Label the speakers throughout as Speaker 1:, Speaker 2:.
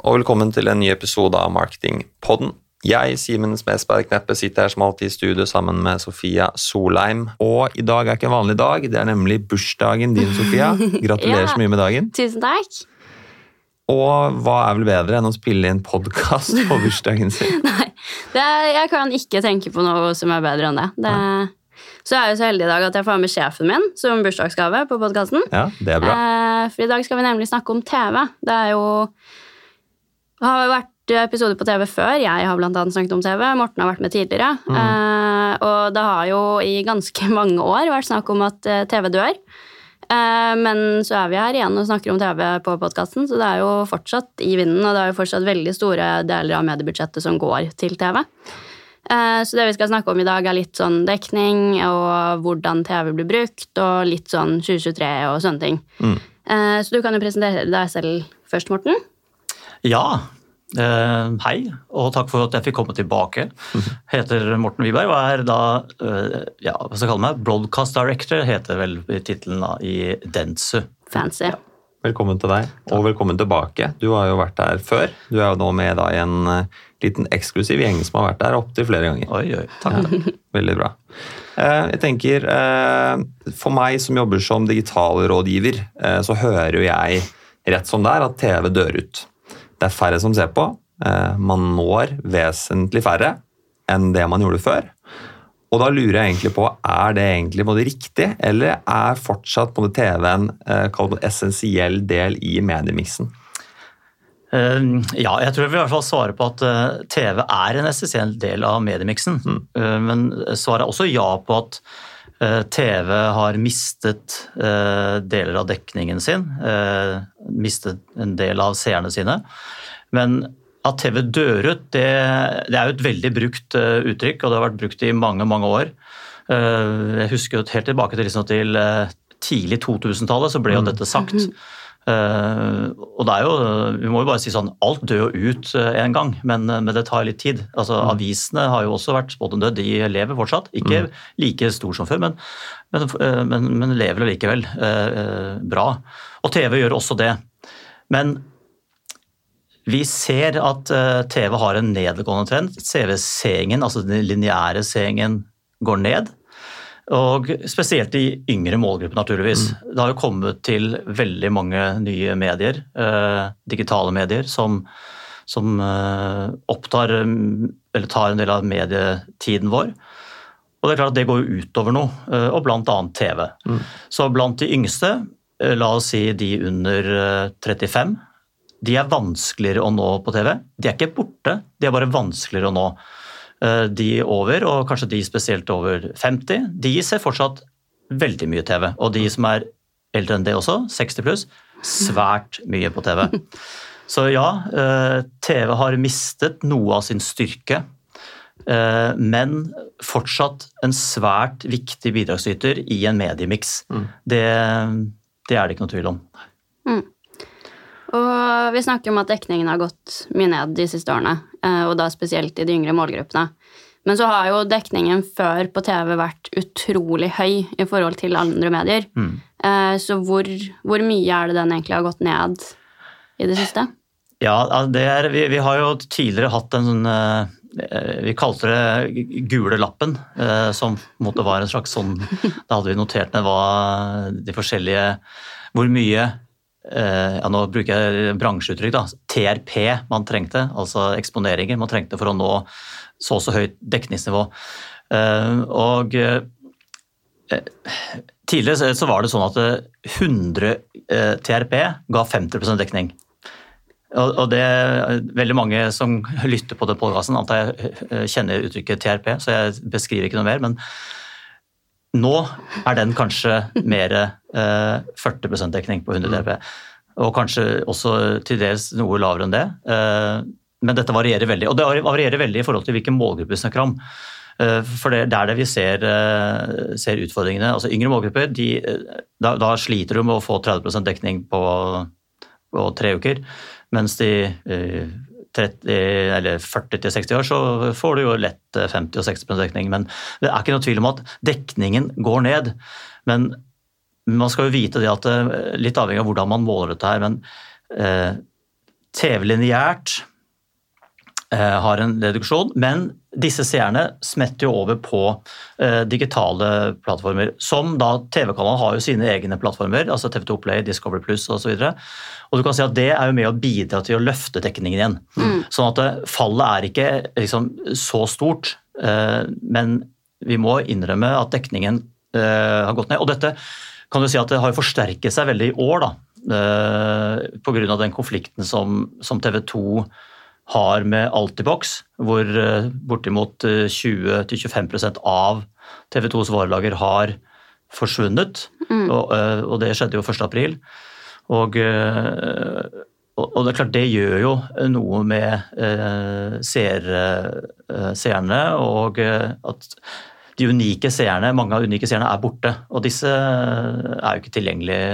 Speaker 1: Og velkommen til en ny episode av Marketingpodden. Jeg, Simen Smedsberg Kneppe, sitter her som alltid i studio sammen med Sofia Solheim. Og i dag er ikke en vanlig dag, det er nemlig bursdagen din, Sofia. Gratulerer
Speaker 2: Ja.
Speaker 1: så mye med dagen.
Speaker 2: Tusen takk.
Speaker 1: Og hva er vel bedre enn å spille inn podkast på bursdagen sin?
Speaker 2: Nei, det er, jeg kan ikke tenke på noe som er bedre enn det. det så jeg er jo så heldig i dag at jeg får med sjefen min som bursdagsgave på podkasten.
Speaker 1: Ja, det er bra.
Speaker 2: Eh, for i dag skal vi nemlig snakke om TV. Det er jo det har vært episoder på TV før. Jeg har annet snakket om TV. Morten har vært med tidligere. Eh, og det har jo i ganske mange år vært snakk om at eh, TV dør. Eh, men så er vi her igjen og snakker om TV på podkasten, så det er jo fortsatt i vinden, og det er jo fortsatt veldig store deler av mediebudsjettet som går til TV. Eh, Så det vi skal snakke om i dag, er litt sånn dekning og hvordan TV blir brukt, og litt sånn 2023 og sånne ting. Mm. Så du kan jo presentere deg selv først, Morten.
Speaker 3: Ja, Uh, hei, og takk for at jeg fikk komme tilbake. Heter Morten Wiberg og er da uh, ja, hva skal jeg kalle meg, broadcast director, heter vel tittelen i Dentsu.
Speaker 2: Fancy.
Speaker 1: Velkommen til deg, og velkommen tilbake. Du har jo vært der før. Du er jo nå med da i en uh, liten eksklusiv gjeng som har vært der opptil flere ganger.
Speaker 3: Oi, oi, takk. Ja,
Speaker 1: Veldig bra. Uh, Jeg tenker, uh, For meg som jobber som digitalrådgiver, så hører jo jeg rett som det er at TV dør ut. Det er færre som ser på. eh, Man når vesentlig færre enn det man gjorde før. Og da lurer jeg egentlig på, er det egentlig både riktig, eller er fortsatt både TV en eh, essensiell del i mediemiksen?
Speaker 3: Eh, Ja, jeg tror jeg vil i hvert fall svare på at TV er en essensiell del av mediemiksen. Mm. Men svaret er også ja på at TV har mistet eh, deler av dekningen sin. eh, Mistet en del av seerne sine. Men at TV dør ut, det, det er jo et veldig brukt eh, uttrykk, og det har vært brukt i mange, mange år. Eh, Jeg husker jo helt tilbake til, liksom, til eh, tidlig 2000-tallet, så ble jo dette sagt. Eh, og det er jo, Vi må jo bare si sånn, alt dør jo ut uh, en gang, men, men det tar litt tid. Altså Avisene har jo også vært spådd død, de lever fortsatt. Ikke like stor som før, men, men, uh, men, lever likevel eh, eh, bra. Og TV gjør også det. Men vi ser at eh, TV har en nedgående trend. CV-seingen, altså den lineære seingen, går ned. Og spesielt i yngre målgrupper, naturligvis. Det har jo kommet til veldig mange nye medier, eh, digitale medier, som, som eh, opptar mm, eller tar en del av medietiden vår. Og det er klart at det går jo utover noe, eh, og annet TV. Så blant de yngste, eh, la oss si de under eh, 35, de er vanskeligere å nå på TV. De er ikke borte, de er bare vanskeligere å nå. Eh, De over, og kanskje de spesielt over 50, de ser fortsatt veldig mye TV. Og de som er eldre enn det også, 60 pluss, svært mye på TV. Så ja, eh, TV har mistet noe av sin styrke, eh, men fortsatt en svært viktig bidragsyter i en mediemiks. Det, det er det ikke noe tvil om.
Speaker 2: Og vi snakker om at dekningen har gått mye ned de siste årene, og da spesielt i de yngre målgruppene. Men så har jo dekningen før på TV vært utrolig høy i forhold til andre medier. Mm. Så hvor, hvor mye er det den egentlig har gått ned i det siste?
Speaker 3: Ja, altså, det er, vi, vi har jo tidligere hatt en sånn eh, Vi kalte det gule lappen, eh, som på en måte var en slags sånn Da hadde vi notert ned hva de forskjellige Hvor mye eh, ja, Nå bruker jeg bransjeuttrykk, da. TRP man trengte, altså eksponeringer man trengte for å nå så og så høyt dekningsnivå. Eh, Og eh, tidligere så- var det sånn at eh, 100 eh, TRP ga 50 dekning. Og det er veldig mange som lytter på den podkasten, antar jeg eh, kjenner uttrykket TRP, så jeg beskriver ikke noe mer. Men nå er den kanskje mer eh, 40% dekning på 100 dB. Og kanskje også til dels noe lavere enn det. Eh, men dette varierer veldig. Og det varierer veldig i forhold til hvilken målgruppe vi snakker om. Eh, For det, det er det vi ser, eh, ser utfordringene. Altså Yngre målgrupper de, eh, da, da sliter du med å få 30% dekning på, på tre uker. Mens de eh, 30, 40 til 60 år, så får du jo lett eh, 50 og 60 dekning. Men det er ikke noe tvil om at dekningen går ned. Men man skal jo vite det at eh, litt avhengig av hvordan man måler dette her, men eh, TV lineært eh, har en reduksjon, men disse seerne smetter jo over på eh, digitale plattformer. Som da TV-kanalen har jo sine egne plattformer, altså TV2 Play, Discovery Pluss osv. Og, så og du kan si at det er jo med å bidra til å løfte dekningen igjen. Mm. Sånn at eh, fallet er ikke liksom, så stort, eh, men vi må innrømme at dekningen eh, har gått ned. Og dette kan du si at det har forsterket seg veldig i år. da, eh, Pga. den konflikten som, som TV 2 har med Altibox, hvor eh, bortimot 20-25 eh, av TV 2s varelager har forsvunnet. Mm. Og, eh, og, det skjedde jo 1.4. Og, og det er klart, det gjør jo noe med seerne, og at de unike seerne, mange av de unike seerne er borte. Og disse er jo ikke tilgjengelige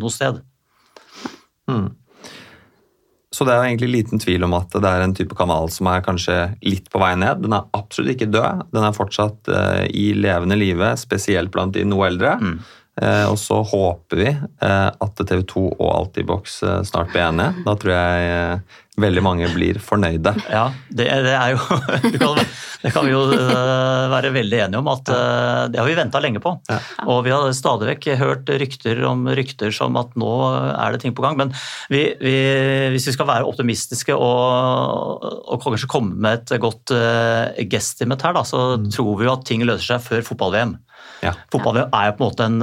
Speaker 3: noe sted.
Speaker 1: Mm. Så det er egentlig liten tvil om at det er en type kanal som er kanskje litt på vei ned. Den er absolutt ikke død. Den er fortsatt uh, i levende live, spesielt blant de noe eldre. Mm. Uh, og så håper vi uh, at TV 2 og Altibox snart blir enige. Da tror jeg veldig mange blir fornøyde.
Speaker 3: Ja, det, det er jo Det kan vi jo være veldig enige om at det har vi venta lenge på. Ja. Og vi har stadig vekk hørt rykter om rykter som at nå er det ting på gang. Men vi, vi, hvis vi skal være optimistiske og, og kanskje komme med et godt uh, gestimet her, da, så mm. tror vi jo at ting løser seg før fotball-VM. Ja. Fotball-VM er jo på en måte en,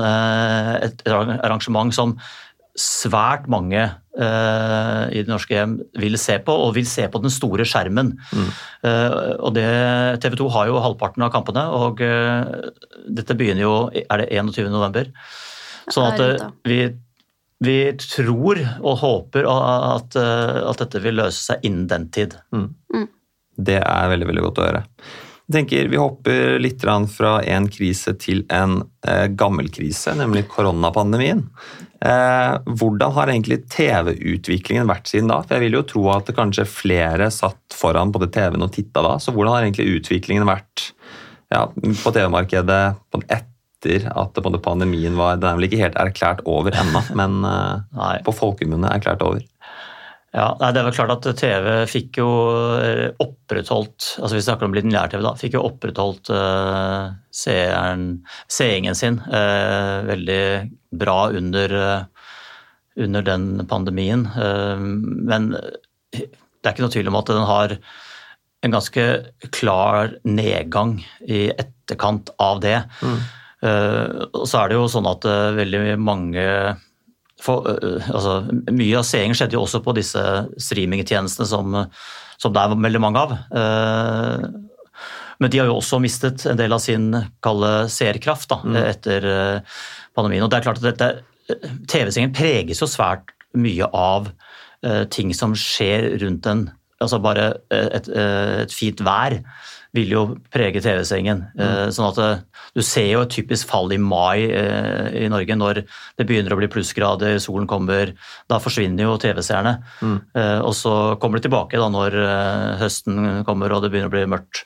Speaker 3: et arrangement som svært mange uh, i det norske hjem vil se på, og vil se på den store skjermen. Mm. Uh, og det, TV 2 har jo halvparten av kampene, og uh, dette begynner jo er det 21. november. Sånn at vi, vi, tror og håper at, at, dette vil løse seg innen den tid. Mm.
Speaker 1: Mm. Det er veldig, veldig godt å høre. Jeg tenker Vi hopper litt fra en krise til en eh, gammel krise, nemlig koronapandemien. Eh, hvordan har egentlig TV-utviklingen vært siden da? For Jeg vil jo tro at det kanskje flere satt foran både TV-en og titta da. Så hvordan har egentlig utviklingen vært ja, på TV-markedet etter at pandemien var Den er vel ikke helt erklært over ennå, men eh, på folkemunne erklært over?
Speaker 3: Ja, det er vel klart at TV fikk jo eh, opprettholdt altså Vi snakker om lineær-TV, da. Fikk jo opprettholdt uh, seingen sin uh, veldig bra under, uh, under den pandemien. Men det er ikke noe tvil om at den har en ganske klar nedgang i etterkant av det. Mm. Og så er det jo sånn at veldig mange for, altså, mye av seingen skjedde jo også på disse streamingtjenestene som, som det er veldig mange av. Men de har jo også mistet en del av sin kalde seerkraft mm. etter pandemien. Og det er klart at TV-seingen preges jo svært mye av ting som skjer rundt en. Altså bare et, et fint vær vil jo prege TV-sengen. Mm. Sånn at eh, Du ser jo et typisk fall i mai eh, i Norge når det begynner å bli plussgrader, solen kommer. Da forsvinner jo TV-seerne. Mm. Og så kommer de tilbake da når høsten kommer og det begynner å bli mørkt.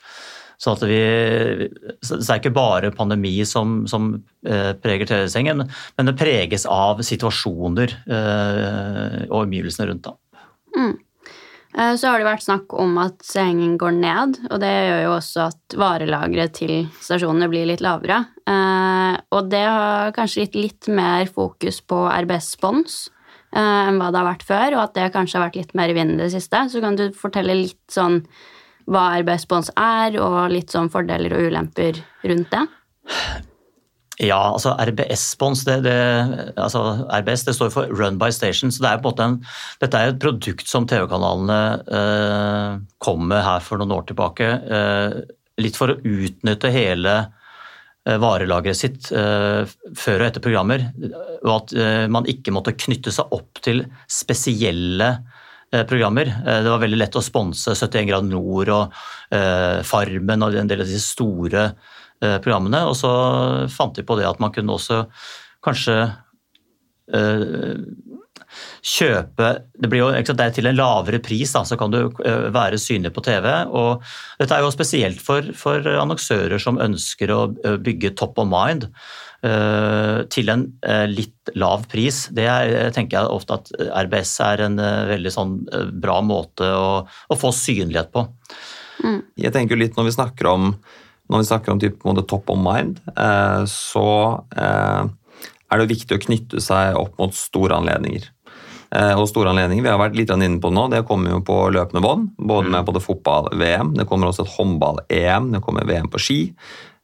Speaker 3: Så, vi, så det er ikke bare pandemi som, som preger TV-sengen, men det preges av situasjoner og omgivelsene rundt. da. Mm.
Speaker 2: Eh, så har det vært snakk om at sengen går ned, og det gjør jo også at varelageret til stasjonene blir litt lavere. Eh, og det har kanskje gitt litt mer fokus på RBS-spons eh, enn hva det har vært før, og at det kanskje har vært litt mer i vinden i det siste. Så kan du fortelle litt sånn hva RBS-spons er, og litt sånn fordeler og ulemper rundt det?
Speaker 3: Ja, altså RBS-spons det, det, altså RBS det står for Run by Station. så det er på en måte en, Dette er et produkt som TV-kanalene eh, kom med her for noen år tilbake. Eh, litt for å utnytte hele eh, varelageret sitt eh, før og etter programmer. Og at eh, man ikke måtte knytte seg opp til spesielle programmer. Det var veldig lett å sponse 71 grad nord og Farmen og en del av disse store Eh, programmene. Og så fant de på det at man kunne også kanskje kjøpe Det blir jo det er til en lavere pris, da, så kan du være synlig på TV. og Dette er jo spesielt for, for annonsører som ønsker å bygge top of mind. Eh, til en eh, litt lav pris. Det er, tenker jeg ofte at RBS er en veldig sånn bra måte å, å få synlighet på.
Speaker 1: Mm. Jeg tenker litt når vi snakker om når vi snakker om type, top of mind, så er det viktig å knytte seg opp mot store anledninger. Og store anledninger, Vi har vært litt inne på det nå, det kommer jo på løpende bånd. Både med både fotball-VM, det kommer også et håndball-EM, det kommer VM på ski.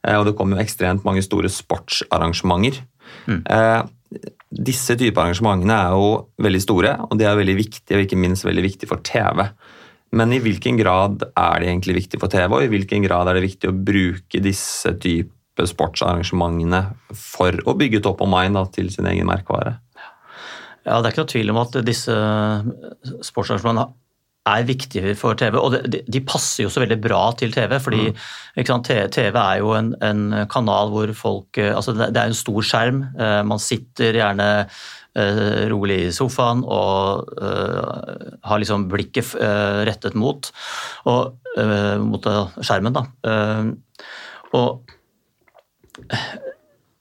Speaker 1: Eh, og det kommer jo ekstremt mange store sportsarrangementer. Mm. Eh, disse type arrangementene er jo veldig store, og de er veldig viktige, og ikke minst veldig viktige for TV. Men i hvilken grad er de egentlig viktige for TV, og i hvilken grad er det viktig å bruke disse type sportsarrangementene for å bygge top of mind da, til sin egen merkevare?
Speaker 3: Ja, Det er ikke noe tvil om at disse sportsarrangementene er viktige for TV. Og de, de, passer jo så veldig bra til TV, fordi mm. sant, TV er jo en, en, kanal hvor folk eh, altså Det er en stor skjerm. Eh, man sitter gjerne uh, rolig i sofaen og har liksom blikket rettet mot, og, mot skjermen. Da. og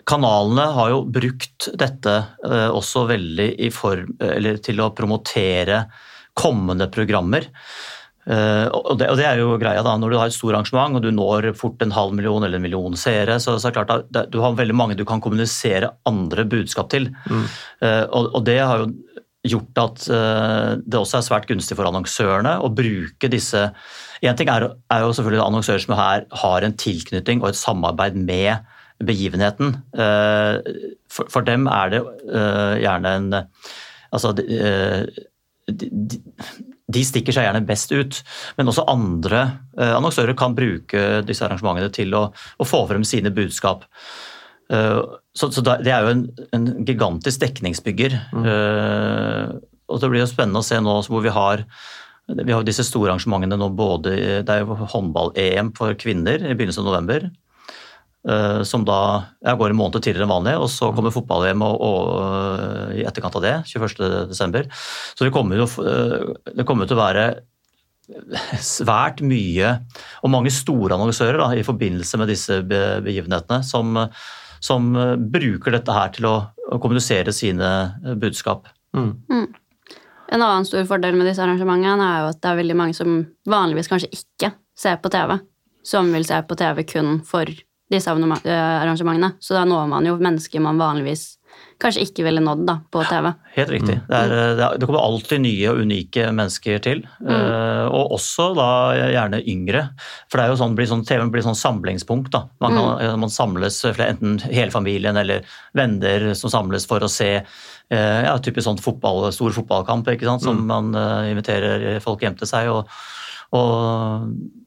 Speaker 3: Kanalene har jo brukt dette også veldig form, til å promotere kommende programmer. Uh, og, det, og, det, er jo greia da, Når du har et stort arrangement og du når fort en halv million eller en million seere, så, så er det klart at du har veldig mange du kan kommunisere andre budskap til. Mm. Uh, og, og, det har jo gjort at uh, det også er svært gunstig for annonsørene å bruke disse Én ting er, er, jo selvfølgelig annonsører som her har en tilknytning og et samarbeid med begivenheten. For, for, dem er det gjerne en altså, de, de, stikker seg gjerne best ut. Men også andre eh, annonsører kan bruke disse arrangementene til å, å få frem sine budskap. Uh, så, så, det er jo en, en gigantisk dekningsbygger. Mm. Uh, og det blir jo spennende å se nå hvor vi har vi har disse store arrangementene nå både Det er jo håndball-EM for kvinner i begynnelsen av november. Eh, som da jeg går en måned tidligere enn vanlig, og så kommer fotball-EM i etterkant av det, 21.12. Så det kommer, jo, eh, det kommer til å være svært mye, og mange store annonsører da, i forbindelse med disse begivenhetene, som, som bruker dette her til å, å kommunisere sine budskap. Mm. Mm.
Speaker 2: En annen stor fordel med disse arrangementene er jo at det er veldig mange som vanligvis kanskje ikke ser på TV, som vil se på TV kun for disse eh, arrangementene. Så da når man jo mennesker man vanligvis kanskje ikke ville nådd da, på TV.
Speaker 3: Helt riktig. Mm. Det, er, eh, det, kommer alltid nye og unike mennesker til. Mm. Uh, og også da gjerne yngre. For det er jo sånn, blir sånn, TV blir sånn samlingspunkt. da. Man, kan, mm. man samles, enten hele familien eller venner som samles for å se ja, typisk sånn fotball, stor fotballkamp ikke sant? som mm. man inviterer folk hjem til seg. og, og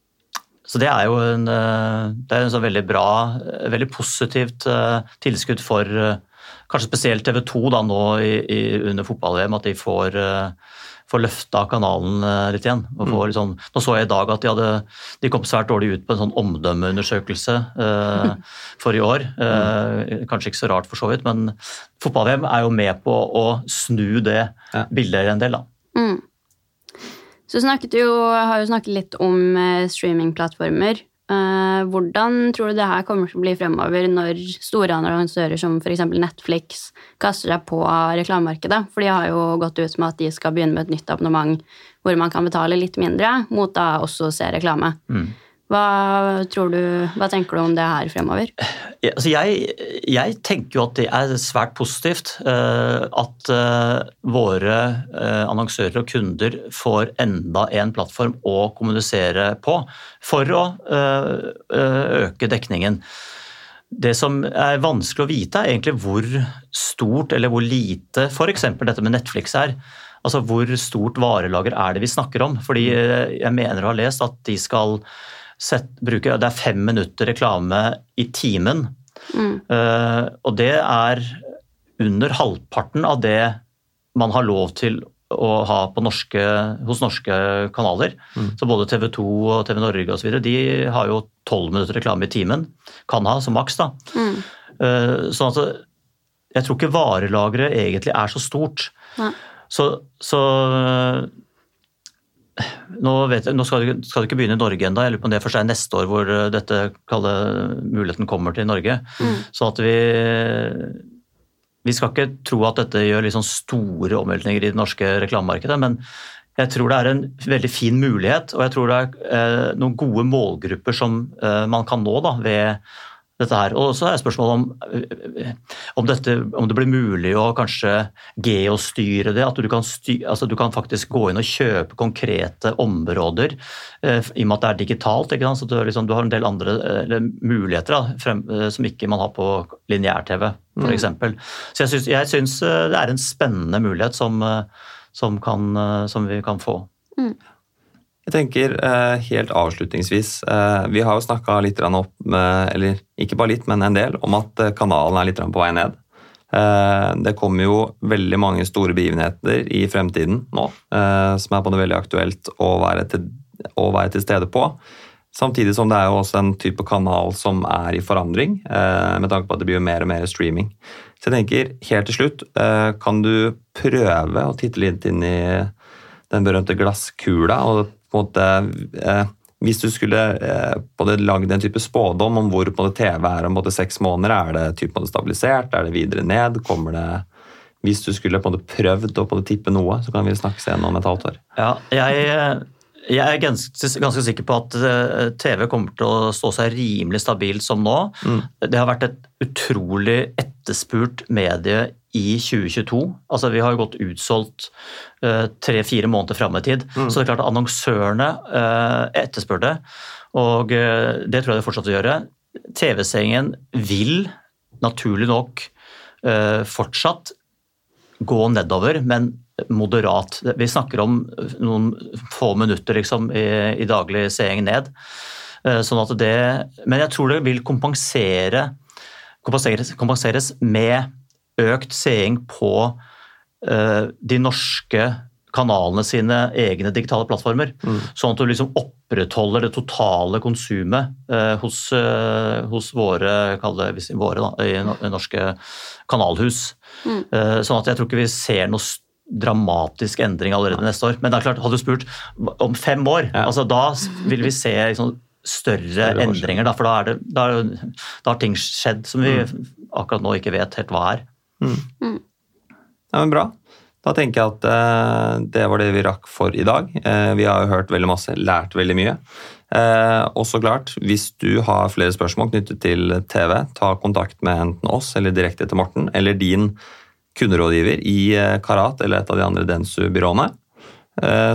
Speaker 3: så det er jo en, eh, det er en sånn veldig bra, eh, veldig positivt eh, tilskudd for kanskje spesielt TV 2 da nå i, i, under fotball-VM, at de får, får løfta kanalen litt igjen. Mm. Liksom, nå så jeg i dag at de, hadde, de kom svært dårlig ut på en sånn omdømmeundersøkelse eh, for i år. Eh, kanskje ikke så rart for så vidt, men fotball-VM er jo med på å snu det ja. bildet en del. da. Mm.
Speaker 2: Så snakket du jo, har jo snakket litt om eh, streamingplattformer. Eh, hvordan tror du det her kommer til å bli fremover når store annonsører som f.eks. Netflix kaster seg på reklamemarkedet? For de har jo gått ut med at de skal begynne med et nytt abonnement hvor man kan betale litt mindre, mot da også å se reklame. Mm. Hva, tror du, hva tenker du om det her fremover?
Speaker 3: Altså jeg, jeg, tenker jo at det er svært positivt uh, at uh, våre uh, annonsører og kunder får enda en plattform å kommunisere på for å øke dekningen. Det som er vanskelig å vite, er egentlig hvor stort eller hvor lite f.eks. dette med Netflix er. Altså Hvor stort varelager er det vi snakker om? Fordi jeg mener å ha lest at de skal sett, bruker, Det er fem minutter reklame i timen. Mm. Uh, og det er under halvparten av det man har lov til å ha norske, hos norske kanaler. Mm. Så både TV 2 og TV Norge og så videre, de har jo tolv minutter reklame i timen. Kan ha som maks, da. Mm. Uh, sånn at jeg tror ikke varelageret egentlig er så stort. Ja. Så, så nå, vet jeg, nå skal, det, skal, du, ikke begynne i Norge ennå. Jeg lurer på om det først er neste år hvor eh, dette kalle, muligheten kommer til Norge. Mm. Så at vi Vi skal ikke tro at dette gjør liksom store omveltninger i det norske reklamemarkedet, men jeg tror det er en veldig fin mulighet, og jeg tror det er eh, noen gode målgrupper som eh, man kan nå da, ved dette her. Og så er spørsmålet om, om, dette, om, det blir mulig å kanskje geostyre det. At du kan, styr, altså du kan, faktisk gå inn og kjøpe konkrete områder eh, i og med at det er digitalt. Så du, liksom, du, har en del andre eller, muligheter da, frem, eh, som ikke man har på lineær-TV f.eks. Mm. Så jeg syns, jeg syns, eh, det er en spennende mulighet som, eh, som, kan, som vi kan få. Mm.
Speaker 1: Jeg tenker eh, helt avslutningsvis eh, Vi har jo snakka litt opp, eller ikke bare litt, men en del, om at eh, kanalen er litt på vei ned. Det kommer jo veldig mange store begivenheter i fremtiden nå, som er både veldig aktuelt å være, til, å være til stede på. Samtidig som det er jo også en type kanal som er i forandring, med tanke på at det blir mer og mer streaming. Så jeg tenker, helt til slutt, kan du prøve å titte litt inn i den berømte glasskula og på en måte eh, Hvis du skulle eh, lagd en type spådom om hvor på en TV er om seks måneder, er det typ, stabilisert, er det videre ned? kommer det hvis du skulle på en måte prøvd å tippe noe, så kan vi snakkes igjen om et halvt år.
Speaker 3: Ja, jeg, jeg er ganske, ganske, sikker på at eh, TV kommer til å stå seg rimelig stabilt som nå. Mm. Det har vært et utrolig etterspurt medie i 2022. Altså Vi har jo gått utsolgt uh, tre-fire måneder fram i tid. Mm. Så det er klart at annonsørene uh, etterspør det, og uh, det tror jeg det fortsatt vil gjøre. TV-seingen vil naturlig nok uh, fortsatt gå nedover, men moderat. Vi snakker om noen få minutter liksom, i, i daglig seing ned. Sånn at det, men jeg tror det vil kompensere, kompenseres, kompenseres med økt seing på uh, de norske kanalene sine egne digitale plattformer. Mm. Sånn at du liksom opprettholder det totale konsumet uh, hos, uh, hos, våre, det, våre da, i norske kanalhus. Mm. sånn at jeg tror ikke vi ser noe dramatisk endring allerede neste år. Men det er klart, hadde du spurt om fem år, ja. altså da vil vi se liksom, større endringer. Da, for da, er det, da, da, har ting skjedd som vi mm. akkurat nå ikke vet helt hva er. Mm.
Speaker 1: Mm. Ja, men Bra. Da tenker jeg at eh, det var det vi rakk for i dag. Eh, vi har jo hørt veldig masse, lært veldig mye. Eh, og så klart, hvis du har flere spørsmål knyttet til TV, ta kontakt med enten oss eller direkte til Morten, eller din kunderådgiver i Karat eller et av de andre Densu-byråene.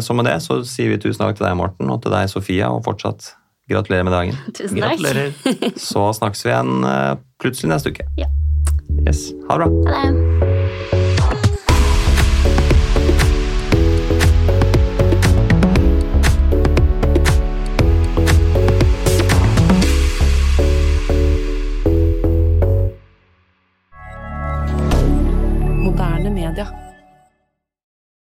Speaker 1: Så med det så sier vi tusen takk til deg, Morten, og til deg, Sofia, og fortsatt gratulerer med dagen.
Speaker 2: Tusen takk. Gratulerer.
Speaker 1: Så snakkes vi igjen plutselig neste uke.
Speaker 2: Ja.
Speaker 1: Yes. Ha det bra.
Speaker 2: Ha det.